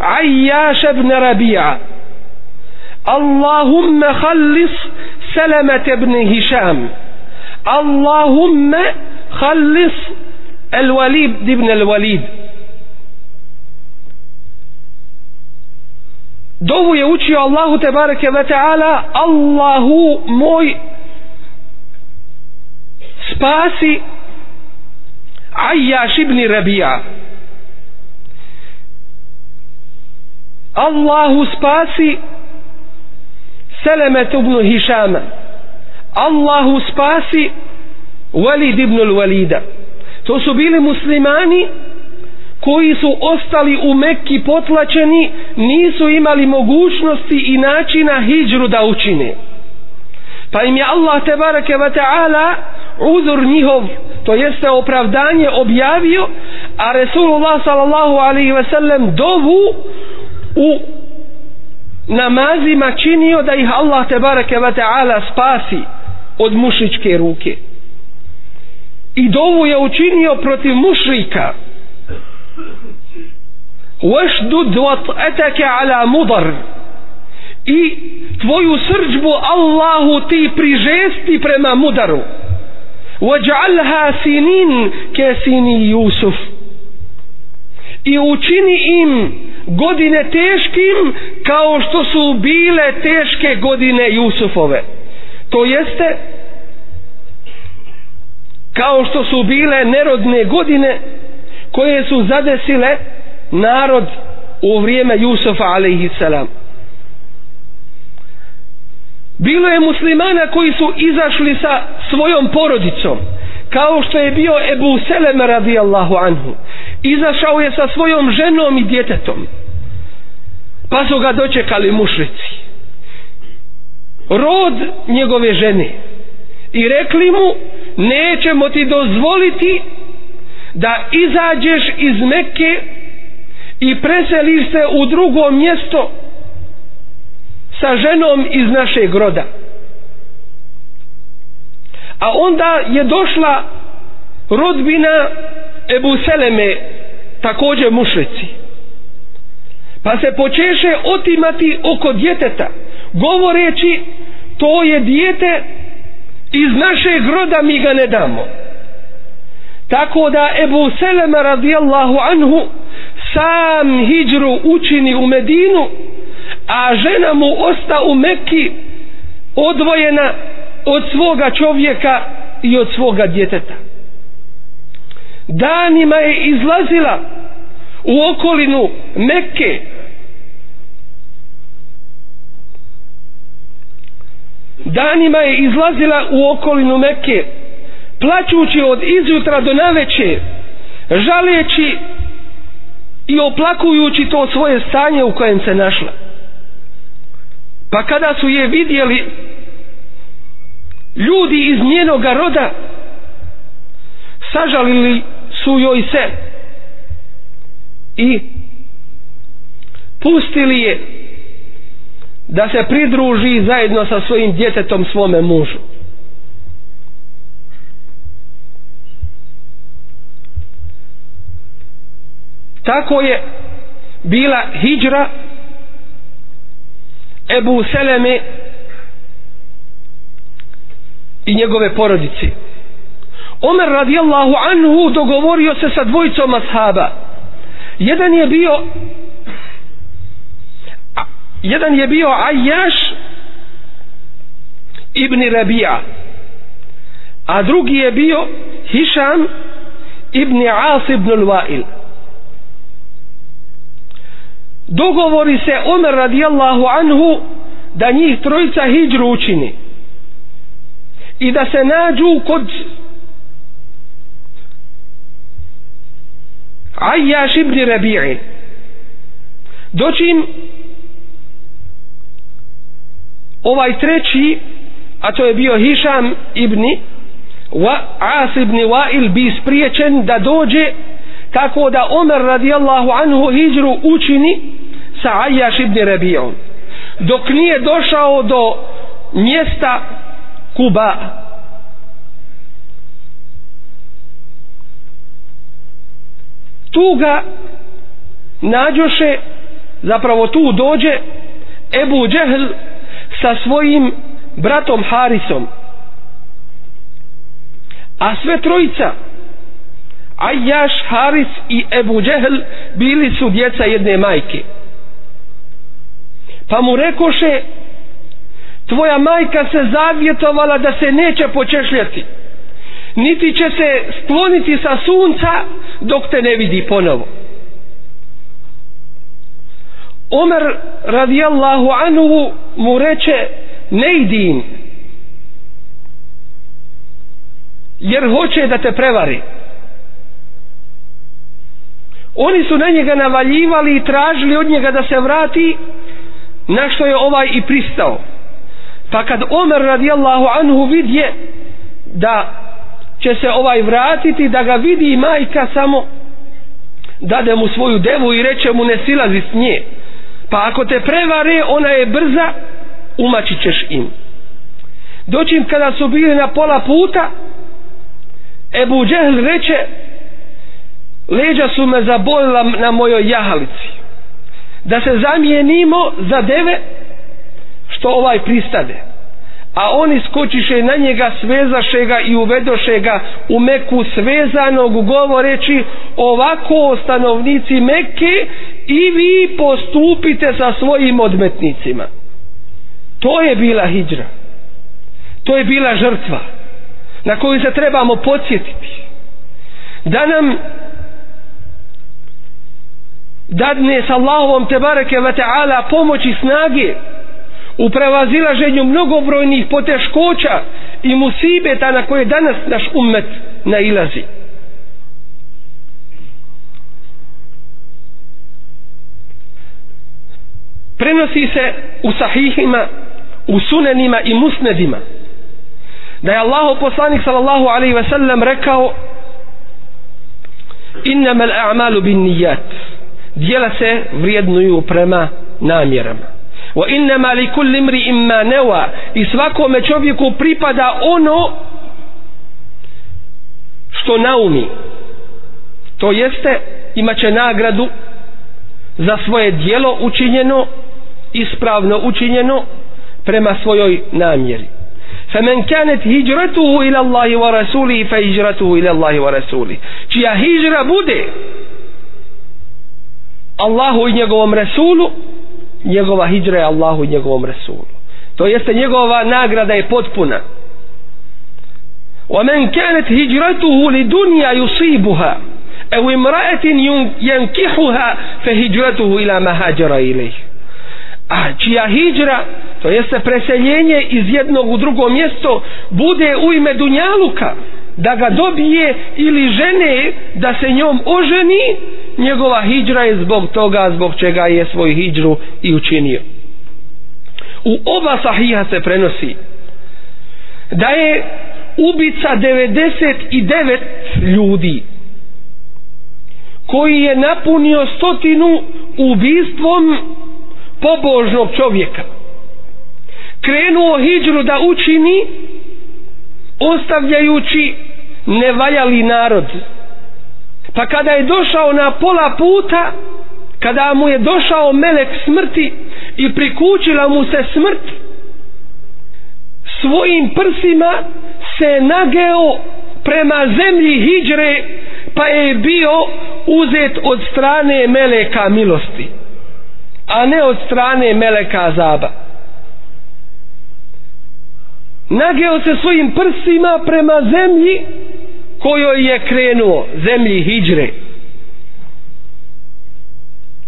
Ayyash ibn Rabi'a. Allahumme hallis Salamat ibn Hisham. Allahumme hallis Al-Walid ibn Al-Walid. Dovu je učio Allahu te bareke ve taala Allahu moj spasi Ajjaš ibn Rabi'a. Allahu spasi Selemet ibn Hišama Allahu spasi Walid ibn al-Walida. To su bili muslimani koji su ostali u Mekki potlačeni nisu imali mogućnosti i načina hijđru da učine. Pa im je Allah tebareke ve ta'ala uzor njihov to jeste opravdanje objavio a Resulullah sallallahu alaihi ve sellem dovu u namazima činio da ih Allah tebareke ve ta'ala spasi od mušičke ruke. I dovu je učinio protiv mušrika. واشدد وطأتك على مضر i tvoju srđbu Allahu ti prižesti prema mudaru وَجْعَلْهَا سِنِينَ كَسِنِي يُوسُفُ i učini im godine teškim kao što su bile teške godine Jusufove to jeste kao što su bile nerodne godine koje su zadesile narod u vrijeme Jusufa alaihissalam bilo je muslimana koji su izašli sa svojom porodicom kao što je bio Ebu Seleme radijallahu anhu. Izašao je sa svojom ženom i djetetom pa su ga dočekali mušrici. Rod njegove žene i rekli mu nećemo ti dozvoliti da izađeš iz Mekke i preseliš se u drugo mjesto sa ženom iz našeg roda. A onda je došla rodbina Ebu Seleme, također mušrici. Pa se počeše otimati oko djeteta, govoreći to je dijete iz našeg roda mi ga ne damo. Tako da Ebu Seleme radijallahu anhu sam hijđru učini u Medinu, a žena mu osta u Mekki odvojena od svoga čovjeka i od svoga djeteta. Danima je izlazila u okolinu Mekke danima je izlazila u okolinu Mekke plaćući od izjutra do naveče žaleći i oplakujući to svoje stanje u kojem se našla pa kada su je vidjeli ljudi iz njenoga roda sažalili su joj se i pustili je da se pridruži zajedno sa svojim djetetom svome mužu. Tako je bila hijđra Ebu Seleme i njegove porodici. Omer radijallahu anhu dogovorio se sa dvojicom ashaba. Jedan je bio jedan je bio Ajjaš ibn Rabija a drugi je bio Hišam ibn As ibn Al-Wa'il dogovori se Omer radijallahu anhu da njih trojica hijđru učini. I da se nađu kod Ajjaš ibn Rabi'i. Dočim ovaj treći a to je bio Hišam ibn wa As ibn Wa'il bi spriječen da dođe tako da Omer radijallahu anhu hijđru učini sa Ajjaš ibn Rabi'om dok nije došao do mjesta Kuba. Tu ga nađoše zapravo tu dođe Ebu Džehl sa svojim bratom Harisom. A sve trojica Ajjaš, Haris i Ebu Džehl bili su djeca jedne majke pa mu rekoše tvoja majka se zavjetovala da se neće počešljati. Niti će se skloniti sa sunca dok te ne vidi ponovo. Omer radijallahu anhu mu reče ne idim jer hoće da te prevari. Oni su na njega navaljivali i tražili od njega da se vrati na što je ovaj i pristao? Pa kad Omer radijallahu anhu vidje da će se ovaj vratiti da ga vidi majka samo dade mu svoju devu i reče mu ne silazi s nje. Pa ako te prevare ona je brza umaći ćeš im. Doćim kada su bili na pola puta Ebu Džehl reče leđa su me zabolila na mojoj jahalici da se zamijenimo za deve što ovaj pristade. A oni skočiše na njega svezaše ga i uvedoše ga u meku svezanog govoreći ovako stanovnici meke i vi postupite sa svojim odmetnicima. To je bila hijđra to je bila žrtva na koju se trebamo podsjetiti. Da nam dadne s Allahovom te bareke ve ta'ala pomoći snage u prevazilaženju mnogobrojnih poteškoća i musibeta na koje danas naš ummet nailazi. Prenosi se u sahihima, u sunenima i musnedima da je Allah poslanik sallallahu alaihi ve sellem rekao innama al-a'malu bin nijat dijela se vrijednuju prema namjerama wa innama li kulli imri'in ma nawa i svakome čovjeku pripada ono što naumi to jeste imaće nagradu za svoje dijelo učinjeno ispravno učinjeno prema svojoj namjeri فمن كانت هجرته إلى الله ورسوله فهجرته إلى الله ورسوله čija hijra bude Allahu i njegovom Rasulu njegova hijra je Allahu i njegovom Rasulu. To jeste njegova nagrada je potpuna. ومن كانت هجرته لدنيا يصيبها أو امرأة ينكحها فهجرته إلى ما هاجر إليه a čija hijđra to jeste preseljenje iz jednog u drugo mjesto bude u ime Dunjaluka da ga dobije ili žene da se njom oženi njegova hijđra je zbog toga zbog čega je svoj hijđru i učinio. U oba sahiha se prenosi da je ubica 99 ljudi koji je napunio stotinu ubistvom pobožnog čovjeka. Krenuo hijđru da učini ostavljajući nevaljali narod pa kada je došao na pola puta kada mu je došao melek smrti i prikućila mu se smrt svojim prsima se nageo prema zemlji hijđre pa je bio uzet od strane meleka milosti a ne od strane meleka zaba nageo se svojim prsima prema zemlji kojoj je krenuo zemlji hijđre.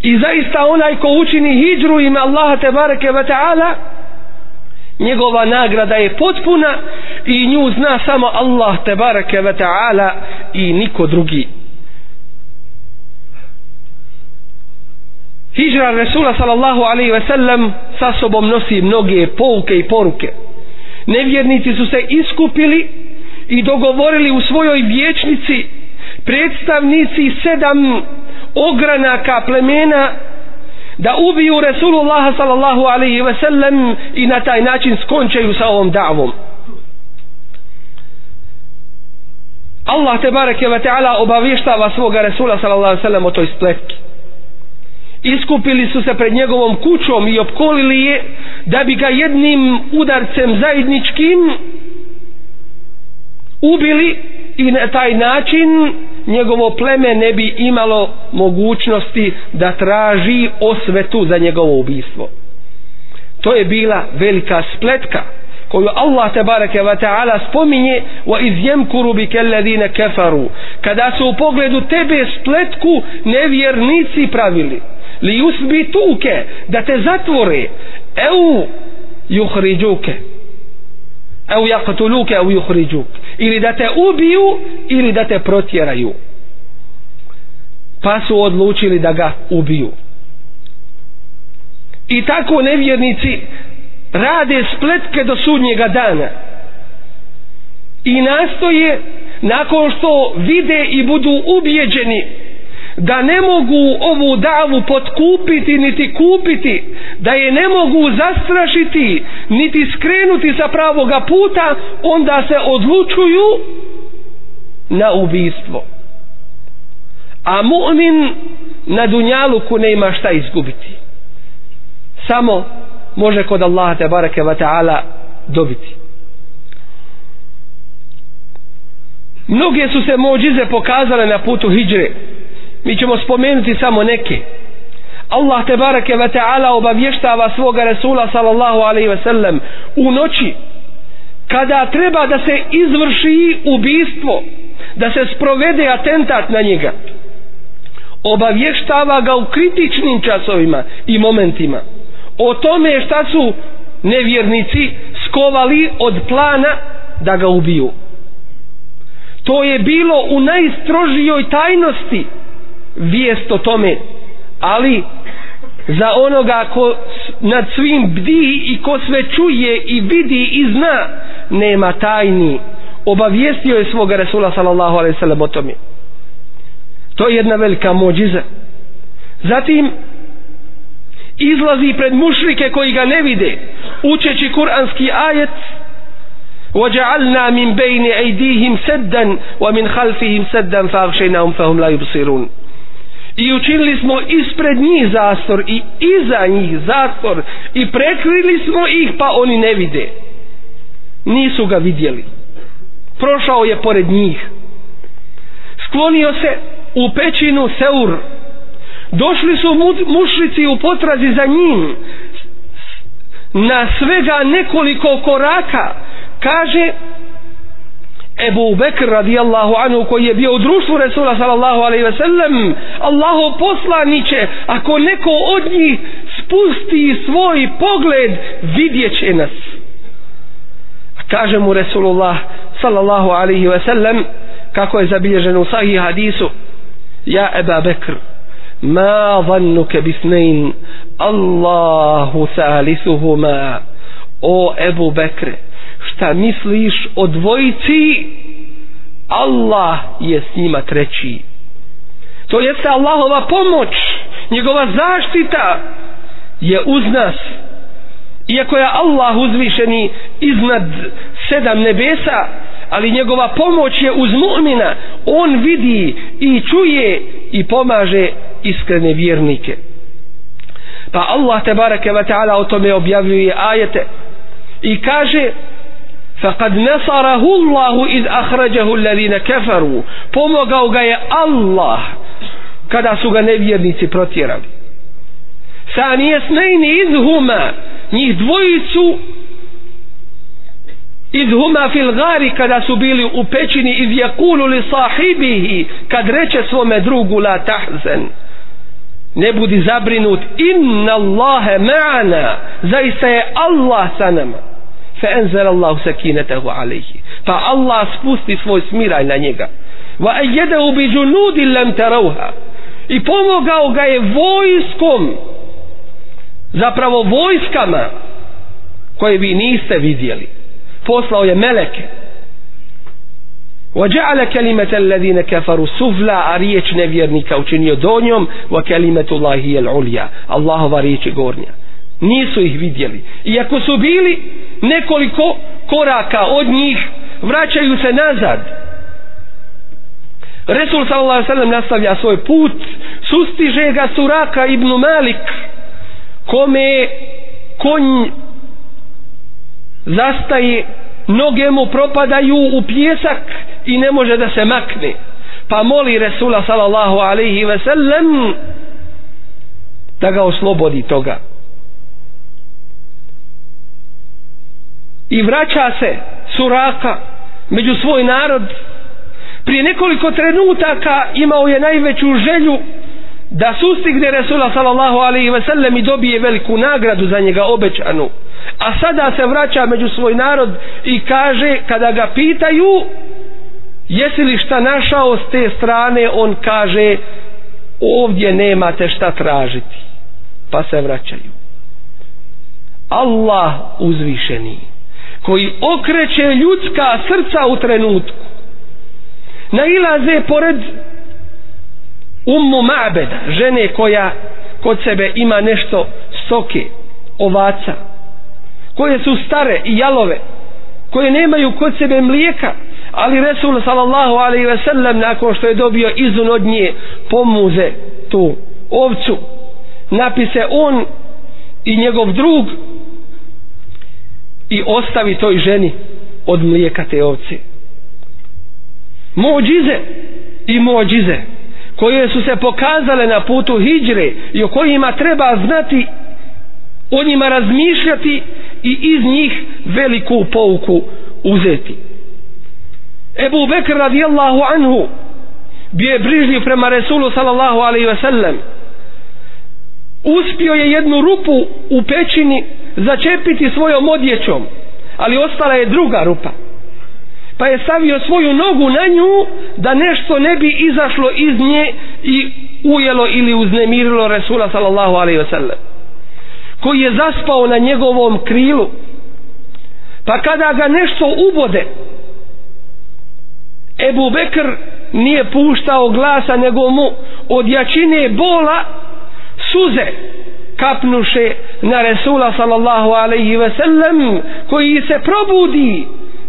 I zaista onaj ko učini hijđru ime Allaha te bareke ve ta'ala njegova nagrada je potpuna i nju zna samo Allah te bareke ve ta'ala i niko drugi. Hijra Resula sallallahu alaihi ve sellem sa sobom nosi mnoge pouke i poruke. Nevjernici su se iskupili i dogovorili u svojoj vječnici predstavnici sedam ogranaka plemena da ubiju Resulullah sallallahu alaihi ve sellem i na taj način skončaju sa ovom davom. Allah te bareke ve ta'ala obavještava svoga Resula sallallahu alejhi ve sellem o toj spletki. Iskupili su se pred njegovom kućom i opkolili je da bi ga jednim udarcem zajedničkim ubili i na taj način njegovo pleme ne bi imalo mogućnosti da traži osvetu za njegovo ubistvo. To je bila velika spletka koju Allah te bareke ve ta'ala spominje wa iz yamkuru bika alladhina kafaru kada su u pogledu tebe spletku nevjernici pravili li yusbituke da te zatvore eu yukhrijuke au yaqtuluke au yukhrijuk ili da te ubiju ili da te protjeraju. Pa su odlučili da ga ubiju. I tako nevjernici rade spletke do sudnjega dana. I nastoje nakon što vide i budu ubijeđeni da ne mogu ovu davu potkupiti niti kupiti da je ne mogu zastrašiti niti skrenuti sa pravoga puta onda se odlučuju na ubijstvo. A mu'min na dunjaluku ne ima šta izgubiti. Samo može kod Allaha te barake wa ta'ala dobiti. Mnoge su se mođize pokazale na putu hijdre mi ćemo spomenuti samo neke. Allah te barake ve ta'ala obavještava svoga Resula sallallahu alaihi ve sellem u noći kada treba da se izvrši ubistvo da se sprovede atentat na njega. Obavještava ga u kritičnim časovima i momentima. O tome šta su nevjernici skovali od plana da ga ubiju. To je bilo u najstrožijoj tajnosti vijest o tome ali za onoga ko nad svim bdi i ko sve čuje i vidi i zna nema tajni obavijestio je svoga Resula sallallahu alaihi sallam o tome to je jedna velika mođiza zatim izlazi pred mušrike koji ga ne vide učeći kuranski ajet وجعلنا من بين أيديهم سدا ومن خلفهم سدا فأغشيناهم فهم لا يبصرون i učinili smo ispred njih zastor i iza njih zastor. I prekrili smo ih pa oni ne vide. Nisu ga vidjeli. Prošao je pored njih. Sklonio se u pećinu Seur. Došli su mušlici u potrazi za njim. Na svega nekoliko koraka kaže Ebu Bekr radijallahu anhu koji je bio u društvu Resula sallallahu alaihi ve sellem Allahu poslaniće ako neko od njih spusti svoj pogled vidjet će nas. Kaže mu Resulullah sallallahu alaihi ve sellem kako je zabilježeno u sahih hadisu ja Eba Bekr ma zannuke bisnein Allahu salisuhuma o Ebu Bekre šta misliš o dvojici Allah je s njima treći. To jeste Allahova pomoć njegova zaštita je uz nas. Iako je Allah uzvišeni iznad sedam nebesa ali njegova pomoć je uz mu'mina on vidi i čuje i pomaže iskrene vjernike. Pa Allah te barake ve ta'ala o tome objavljuje ajete i kaže فقد نصره الله إذ أخرجه الذين كفروا pomogao ga je Allah kada su ga nevjernici protjerali ثانية اثنين إذ هما njih dvojicu إذ هما في الغار kada su bili u pećini إذ يقول لصاحبه kad reče svome drugu la tahzan ne budi zabrinut inna Allahe ma'ana zaista je Allah sa nama fa enzal Allahu sakinatahu alayhi pa Allah spusti svoj smiraj na njega wa ayyadahu bi junudin lam tarawha i pomogao ga je vojskom zapravo vojskama koje vi niste vidjeli poslao je meleke وجعل كلمة الذين كفروا سفلا a riječ nevjernika učinio donjom wa kalimatu Allahi je l'ulja Allahova riječ je gornja nisu ih vidjeli iako su bili nekoliko koraka od njih vraćaju se nazad. Resul sallallahu alaihi sallam nastavlja svoj put sustiže ga Suraka ibn Malik kome konj zastaje noge mu propadaju u pjesak i ne može da se makne. Pa moli Resula sallallahu alaihi ve sellem da ga oslobodi toga. I vraća se suraka među svoj narod. Prije nekoliko trenutaka imao je najveću želju da sustigne Resula sallallahu alaihi ve sellem i dobije veliku nagradu za njega obećanu. A sada se vraća među svoj narod i kaže kada ga pitaju jesi li šta našao s te strane? On kaže ovdje nemate šta tražiti. Pa se vraćaju. Allah uzvišeni koji okreće ljudska srca u trenutku. Nailaze pored ummu ma'beda žene koja kod sebe ima nešto stoke ovaca koje su stare i jalove koje nemaju kod sebe mlijeka ali Resul sallallahu alaihi ve sellem nakon što je dobio izun od nje pomuze tu ovcu. Napise on i njegov drug i ostavi toj ženi od mlijeka te ovce. Mođize i mođize koje su se pokazale na putu hijdre i o kojima treba znati o njima razmišljati i iz njih veliku pouku uzeti. Ebu Bekr radijallahu anhu bio je brižljiv prema Resulu sallallahu alaihi ve sellem uspio je jednu rupu u pećini začepiti svojom odjećom ali ostala je druga rupa. Pa je stavio svoju nogu na nju da nešto ne bi izašlo iz nje i ujelo ili uznemirilo Resula sallallahu alaihi ve sellem koji je zaspao na njegovom krilu. Pa kada ga nešto ubode Ebu Bekr nije puštao glasa nego mu od jačine bola suze kapnuše na Resula sallallahu alaihi ve sellem koji se probudi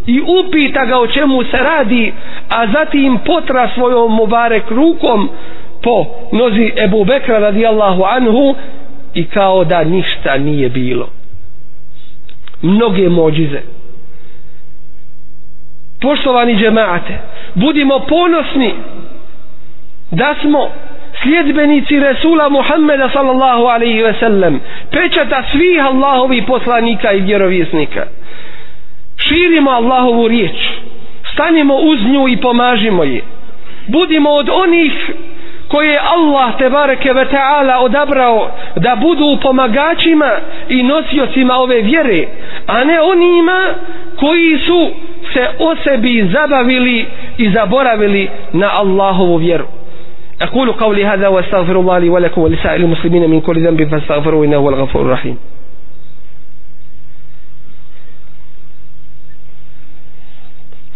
i upita ga o čemu se radi a zatim potra svojom mubarek rukom po nozi Ebu Bekra radijallahu anhu i kao da ništa nije bilo. Mnoge mođize. Poštovani džemate budimo ponosni da smo sljedbenici Resula Muhammeda sallallahu alaihi ve sellem pečata svih Allahovi poslanika i vjerovjesnika. Širimo Allahovu riječ stanimo uz nju i pomažimo je. Budimo od onih koje je Allah te bareke ve taala odabrao da budu pomagačima i nosiocima ove vjere a ne onima koji su se o sebi zabavili i zaboravili na Allahovu vjeru. أقول قولي هذا واستغفر الله لي ولكم ولسائر المسلمين من كل ذنب فاستغفروه إنه هو الغفور الرحيم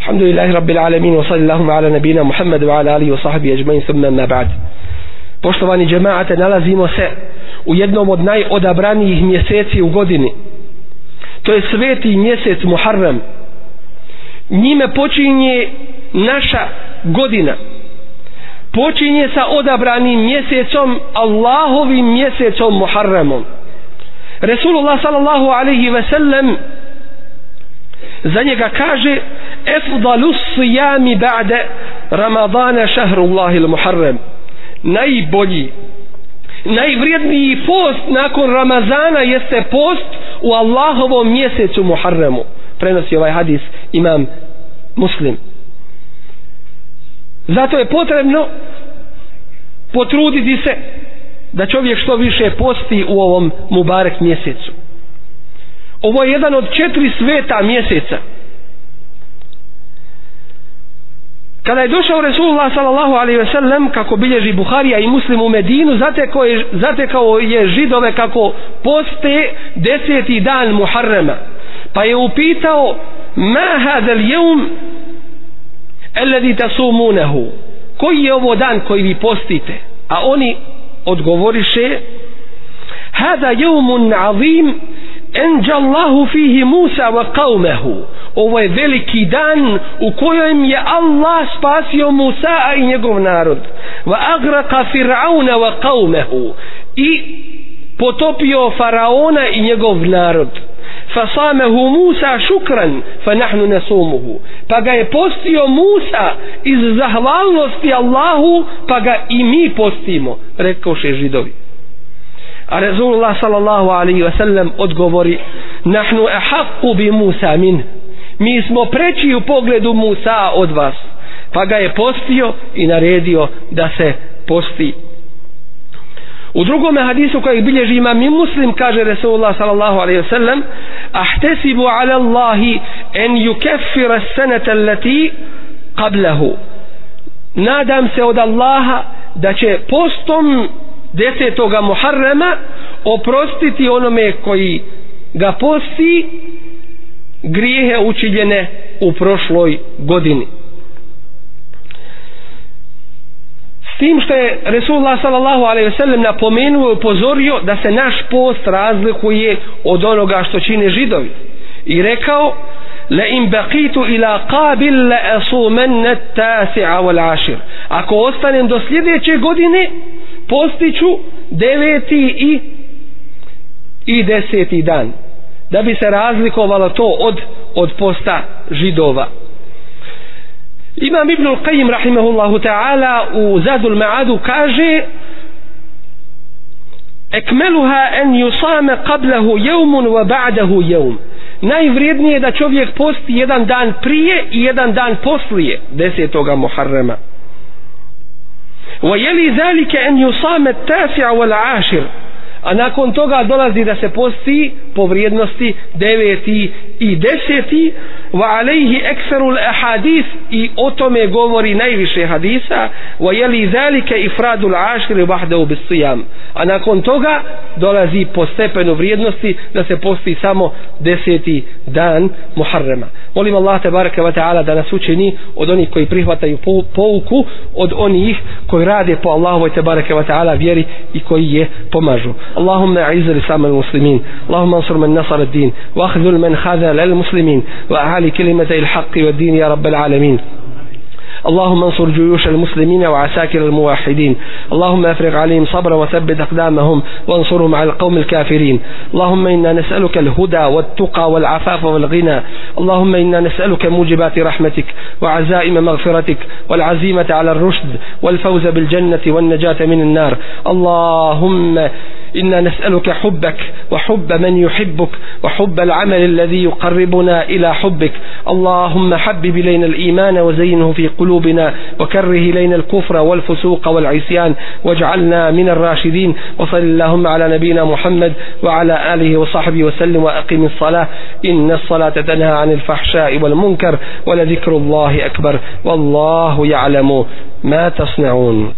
الحمد لله رب العالمين وصلى اللهم على نبينا محمد وعلى آله وصحبه أجمعين ثم ما بعد Poštovani džemaate, nalazimo se u jednom od najodabranijih mjeseci u godini. To je sveti mjesec Muharrem. Njime počinje naša godina. Počinje sa odabranim mjesecom, Allahovim mjesecom Muharremom. Resulullah sallallahu alaihi ve sellem za njega kaže efdalu sijami ba'de Ramadana šahrullahi muharrem najbolji najvrijedniji post nakon Ramazana jeste post u Allahovom mjesecu Muharremu prenosi ovaj hadis imam muslim. Zato je potrebno potruditi se da čovjek što više posti u ovom Mubarek mjesecu. Ovo je jedan od četiri sveta mjeseca. Kada je došao Resulullah sallallahu alaihi ve sellem kako bilježi Buharija i Muslim u Medinu zatekao je, zatekao je židove kako poste deseti dan Muharrema. Pa je upitao ma hadal jeum alladhi tasumunahu koji je ovo dan koji vi postite? A oni odgovoriše hada jeumun azim enđa Allahu fihi Musa wa qavmehu ovo je veliki dan u kojem je Allah spasio Musa i njegov narod. Wa agraka fir'auna wa qavmehu i potopio faraona i njegov narod fasamehu Musa šukran fa nahnu nasumuhu pa ga je postio Musa iz zahvalnosti Allahu pa ga i mi postimo rekao še židovi. A Rezulullah sallallahu alaihi wa sallam odgovori Nahnu ehaqu bi Musa min. Mi smo preći u pogledu Musa od vas. Pa ga je postio i naredio da se posti U drugom hadisu kojeg bilježi imam i muslim kaže Resulullah sallallahu alaihi wasallam Ahtesibu ala Allahi en yukeffira senete allati qablahu Nadam se od Allaha da će postom desetoga Muharrema oprostiti onome koji ga posti grijehe učiljene u prošloj godini. S tim što je Resulullah sallallahu alaihi ve sellem napomenuo i upozorio da se naš post razlikuje od onoga što čine židovi. I rekao la in baqitu ila qabil la asumanna at-tasi'a wal 'ashir. Ako ostanem do sljedeće godine, postiću deveti i i deseti dan da bi se razlikovalo to od od posta židova Imam Ibn Qayyim rahimahullahu ta'ala u Zadul Ma'adu kaže ekmeluha en yusame qablahu jevmun wa ba'dahu jevm najvrijednije je da čovjek posti jedan dan prije i jedan dan poslije desetoga Muharrema ويلي ذلك أن يصام التاسع والعاشر a nakon toga dolazi da se posti po vrijednosti deveti i deseti wa alejhi ekserul ahadis i o tome govori najviše hadisa wa jeli zalike ifradul ashr vahdehu bis sijam a nakon toga dolazi po stepenu vrijednosti da se posti samo deseti dan Muharrema. Molim Allah te baraka wa ta'ala da nas učini od onih koji prihvataju pouku, od onih koji rade po Allahovoj te baraka wa ta'ala vjeri i koji je pomažu. Allahumma izri sami muslimin, Allahumma ansur nasara nasar din, wa akhdhul man hazal al muslimin, wa ahali kelimete il haqqi wa din ya rabbal alamin. اللهم انصر جيوش المسلمين وعساكر الموحدين. اللهم افرغ عليهم صبرا وثبت اقدامهم وانصرهم على القوم الكافرين. اللهم إنا نسألك الهدى والتقى والعفاف والغنى. اللهم إنا نسألك موجبات رحمتك وعزائم مغفرتك والعزيمة على الرشد والفوز بالجنة والنجاة من النار. اللهم إنا نسألك حبك وحب من يحبك وحب العمل الذي يقربنا إلى حبك. اللهم حبب إلينا الإيمان وزينه في قلوبنا وكره إلينا الكفر والفسوق والعصيان واجعلنا من الراشدين. وصل اللهم على نبينا محمد وعلى آله وصحبه وسلم وأقم الصلاة. إن الصلاة تنهى عن الفحشاء والمنكر ولذكر الله أكبر. والله يعلم ما تصنعون.